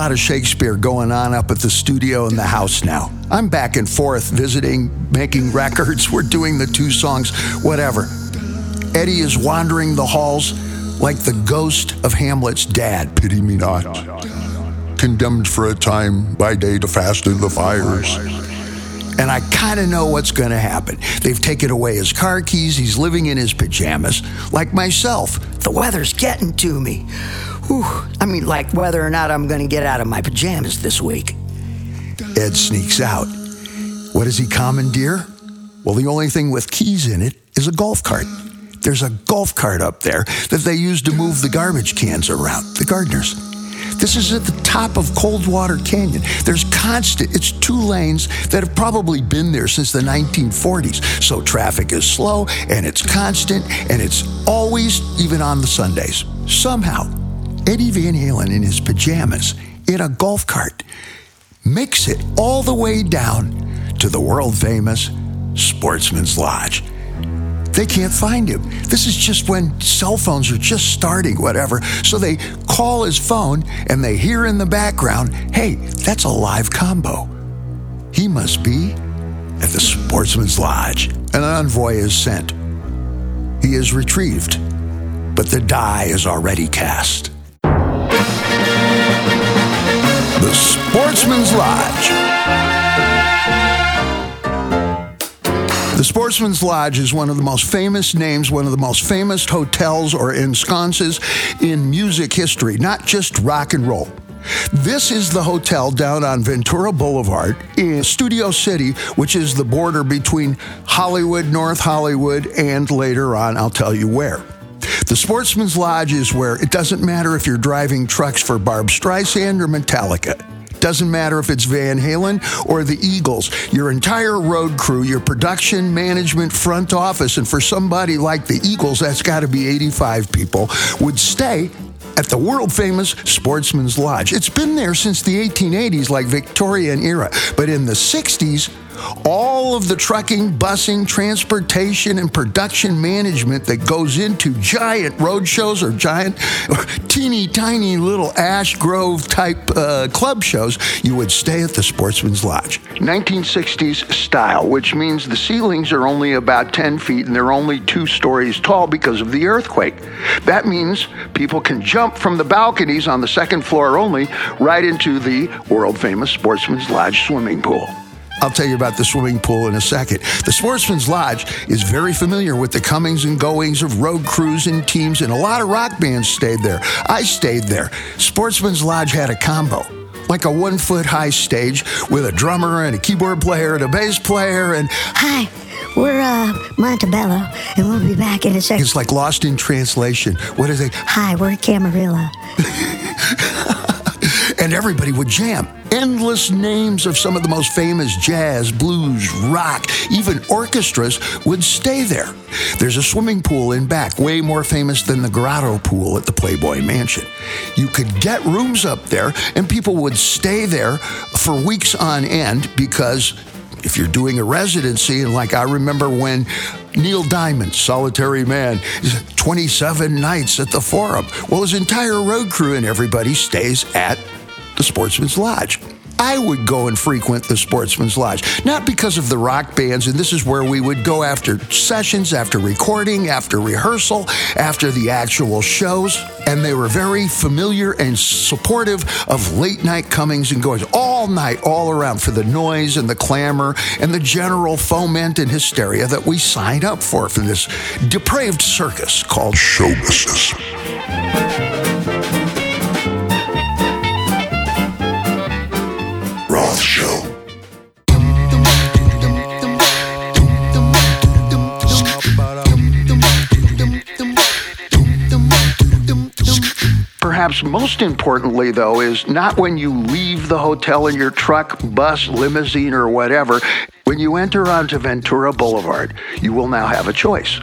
lot of Shakespeare going on up at the studio in the house now. I'm back and forth visiting, making records. We're doing the two songs, whatever. Eddie is wandering the halls like the ghost of Hamlet's dad. Pity me not. Condemned for a time by day to fast in the fires. And I kind of know what's going to happen. They've taken away his car keys. He's living in his pajamas, like myself. The weather's getting to me. Whew. I mean, like whether or not I'm going to get out of my pajamas this week. Ed sneaks out. What does he commandeer? Well, the only thing with keys in it is a golf cart. There's a golf cart up there that they use to move the garbage cans around, the gardeners. This is at the top of Coldwater Canyon. There's constant, it's two lanes that have probably been there since the 1940s. So traffic is slow and it's constant and it's always, even on the Sundays. Somehow, Eddie Van Halen in his pajamas in a golf cart makes it all the way down to the world famous Sportsmen's Lodge. They can't find him. This is just when cell phones are just starting, whatever. So they call his phone and they hear in the background, hey, that's a live combo. He must be at the Sportsmen's Lodge. An envoy is sent. He is retrieved, but the die is already cast. The Sportsmen's Lodge. The Sportsmen's Lodge is one of the most famous names, one of the most famous hotels or ensconces in music history, not just rock and roll. This is the hotel down on Ventura Boulevard in Studio City, which is the border between Hollywood, North Hollywood, and later on, I'll tell you where. The Sportsmen's Lodge is where it doesn't matter if you're driving trucks for Barb Streisand or Metallica. Doesn't matter if it's Van Halen or the Eagles, your entire road crew, your production, management, front office, and for somebody like the Eagles, that's got to be 85 people, would stay at the world famous Sportsmen's Lodge. It's been there since the 1880s, like Victorian era, but in the 60s, all of the trucking, busing, transportation, and production management that goes into giant road shows or giant, or teeny tiny little Ash Grove type uh, club shows, you would stay at the Sportsmen's Lodge. 1960s style, which means the ceilings are only about 10 feet and they're only two stories tall because of the earthquake. That means people can jump from the balconies on the second floor only right into the world famous Sportsmen's Lodge swimming pool. I'll tell you about the swimming pool in a second. The Sportsmen's Lodge is very familiar with the comings and goings of road crews and teams, and a lot of rock bands stayed there. I stayed there. Sportsmen's Lodge had a combo. Like a one foot high stage with a drummer and a keyboard player and a bass player and Hi, we're uh, Montebello, and we'll be back in a second. it's like lost in translation. What is it? Hi, we're Camarilla. and everybody would jam. Endless names of some of the most famous jazz, blues, rock, even orchestras would stay there. There's a swimming pool in back, way more famous than the Grotto pool at the Playboy Mansion. You could get rooms up there, and people would stay there for weeks on end because if you're doing a residency, and like I remember when Neil Diamond, Solitary Man, 27 nights at the Forum. Well, his entire road crew and everybody stays at the Sportsmen's Lodge. I would go and frequent the Sportsmen's Lodge, not because of the rock bands, and this is where we would go after sessions, after recording, after rehearsal, after the actual shows. And they were very familiar and supportive of late night comings and goings all night, all around for the noise and the clamor and the general foment and hysteria that we signed up for from this depraved circus called Show business. Show. Perhaps most importantly, though, is not when you leave the hotel in your truck, bus, limousine, or whatever. When you enter onto Ventura Boulevard, you will now have a choice.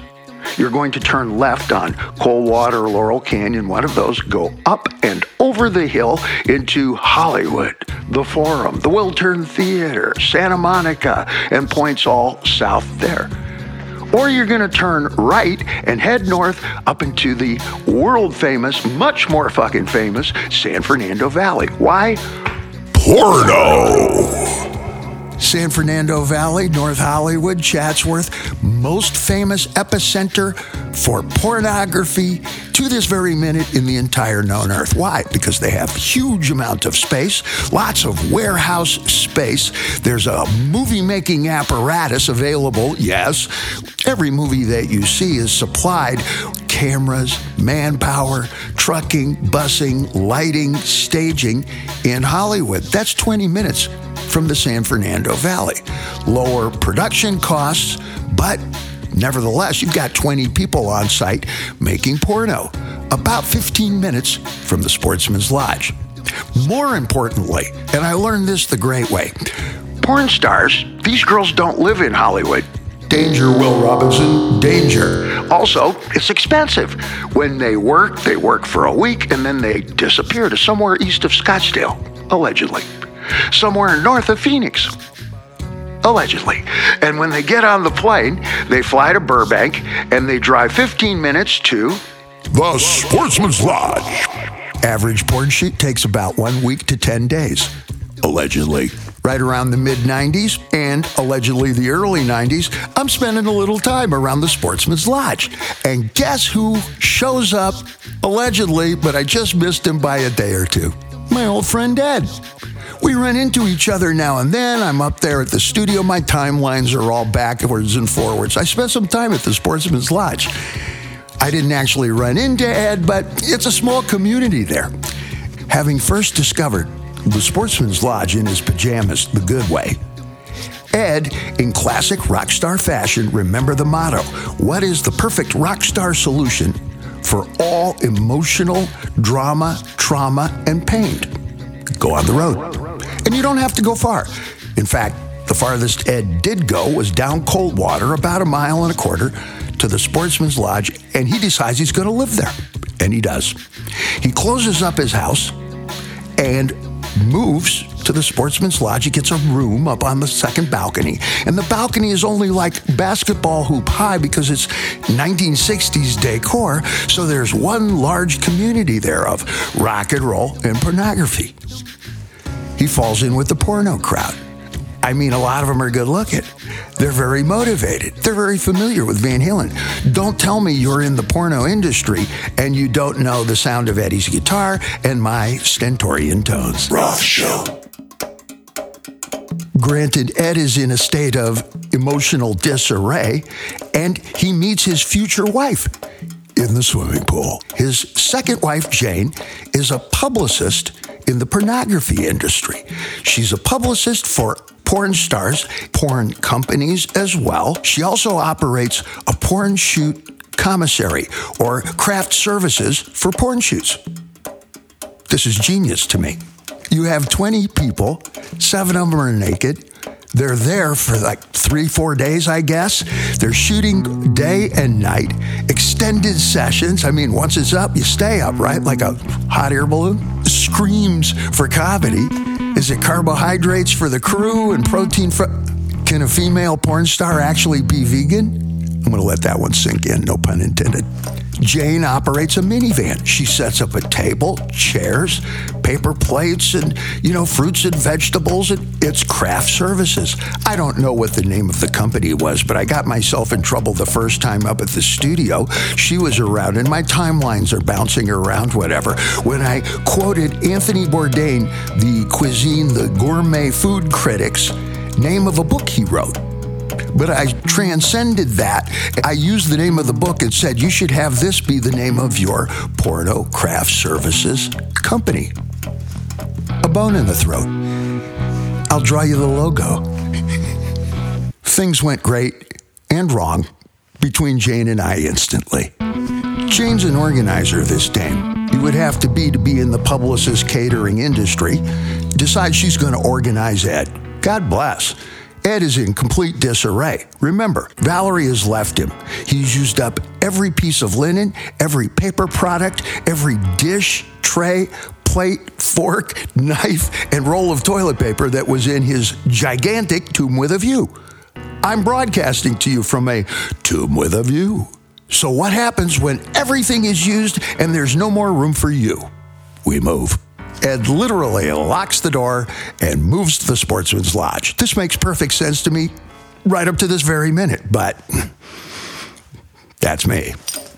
You're going to turn left on Coldwater Laurel Canyon, one of those, go up and over the hill into Hollywood, the Forum, the Wiltern Theater, Santa Monica, and points all south there. or you're going to turn right and head north up into the world famous, much more fucking famous San Fernando Valley. Why? Porno. San Fernando Valley, North Hollywood, Chatsworth, most famous epicenter for pornography to this very minute in the entire known earth. Why? Because they have huge amount of space, lots of warehouse space. There's a movie making apparatus available, yes. Every movie that you see is supplied cameras, manpower, trucking, busing, lighting, staging in Hollywood. That's 20 minutes from the San Fernando Valley. Lower production costs, but nevertheless, you've got 20 people on site making porno, about 15 minutes from the Sportsmen's Lodge. More importantly, and I learned this the great way porn stars, these girls don't live in Hollywood. Danger, Will Robinson, danger. Also, it's expensive. When they work, they work for a week and then they disappear to somewhere east of Scottsdale, allegedly somewhere north of Phoenix. Allegedly. And when they get on the plane, they fly to Burbank and they drive 15 minutes to The Sportsmen's Lodge. Average porn shoot takes about one week to 10 days, allegedly. Right around the mid 90s and allegedly the early 90s, I'm spending a little time around the Sportsmen's Lodge. And guess who shows up, allegedly, but I just missed him by a day or two? My old friend Ed. We run into each other now and then. I'm up there at the studio. My timelines are all backwards and forwards. I spent some time at the Sportsmen's Lodge. I didn't actually run into Ed, but it's a small community there. Having first discovered the Sportsmen's Lodge in his pajamas the good way, Ed, in classic rock star fashion, remember the motto What is the perfect rock star solution for all emotional drama, trauma, and pain? Go on the road. And you don't have to go far. In fact, the farthest Ed did go was down Coldwater, about a mile and a quarter, to the Sportsmen's Lodge, and he decides he's going to live there. And he does. He closes up his house and moves to the Sportsmen's Lodge. He gets a room up on the second balcony. And the balcony is only like basketball hoop high because it's 1960s decor. So there's one large community there of rock and roll and pornography he falls in with the porno crowd. I mean, a lot of them are good looking. They're very motivated. They're very familiar with Van Halen. Don't tell me you're in the porno industry and you don't know the sound of Eddie's guitar and my stentorian tones. Roth show. Granted, Ed is in a state of emotional disarray and he meets his future wife in the swimming pool. His second wife, Jane, is a publicist in the pornography industry. She's a publicist for porn stars, porn companies as well. She also operates a porn shoot commissary or craft services for porn shoots. This is genius to me. You have 20 people, seven of them are naked. They're there for like three, four days, I guess. They're shooting day and night, extended sessions. I mean, once it's up, you stay up, right? Like a hot air balloon. Screams for comedy. Is it carbohydrates for the crew and protein for. Can a female porn star actually be vegan? I'm going to let that one sink in, no pun intended. Jane operates a minivan. She sets up a table, chairs, paper plates, and, you know, fruits and vegetables. And it's craft services. I don't know what the name of the company was, but I got myself in trouble the first time up at the studio. She was around, and my timelines are bouncing around, whatever. When I quoted Anthony Bourdain, the cuisine, the gourmet food critics, name of a book he wrote. But I transcended that. I used the name of the book and said, you should have this be the name of your Porno Craft Services company. A bone in the throat. I'll draw you the logo. Things went great and wrong between Jane and I instantly. Jane's an organizer, this dame. You would have to be to be in the publicist catering industry. Decides she's going to organize Ed. God bless. Ed is in complete disarray. Remember, Valerie has left him. He's used up every piece of linen, every paper product, every dish, tray, plate, fork, knife, and roll of toilet paper that was in his gigantic tomb with a view. I'm broadcasting to you from a tomb with a view. So, what happens when everything is used and there's no more room for you? We move. Ed literally locks the door and moves to the Sportsmen's Lodge. This makes perfect sense to me right up to this very minute, but that's me.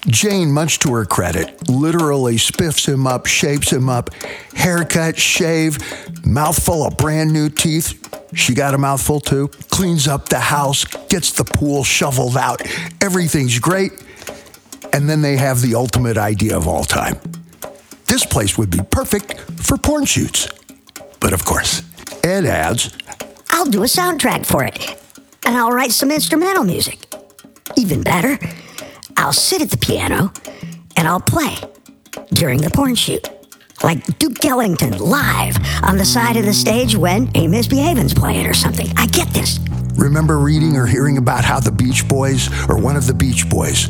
Jane, much to her credit, literally spiffs him up, shapes him up, haircut, shave, mouthful of brand new teeth. She got a mouthful too. Cleans up the house, gets the pool shoveled out. Everything's great. And then they have the ultimate idea of all time. This place would be perfect for porn shoots. But of course, Ed adds, I'll do a soundtrack for it, and I'll write some instrumental music. Even better, I'll sit at the piano and I'll play during the porn shoot. Like Duke Ellington live on the side of the stage when Ain't Misbehavin's playing or something. I get this. Remember reading or hearing about how the Beach Boys, or one of the Beach Boys,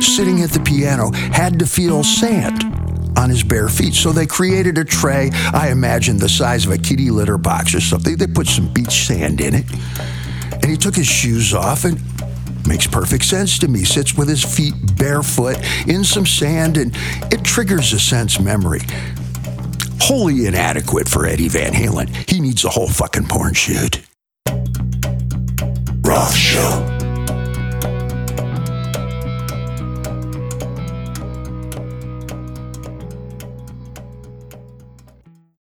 sitting at the piano, had to feel sand on his bare feet. So they created a tray, I imagine the size of a kitty litter box or something. They put some beach sand in it. And he took his shoes off and Makes perfect sense to me. Sits with his feet barefoot in some sand, and it triggers a sense memory. Wholly inadequate for Eddie Van Halen. He needs a whole fucking porn shoot. Roth Show.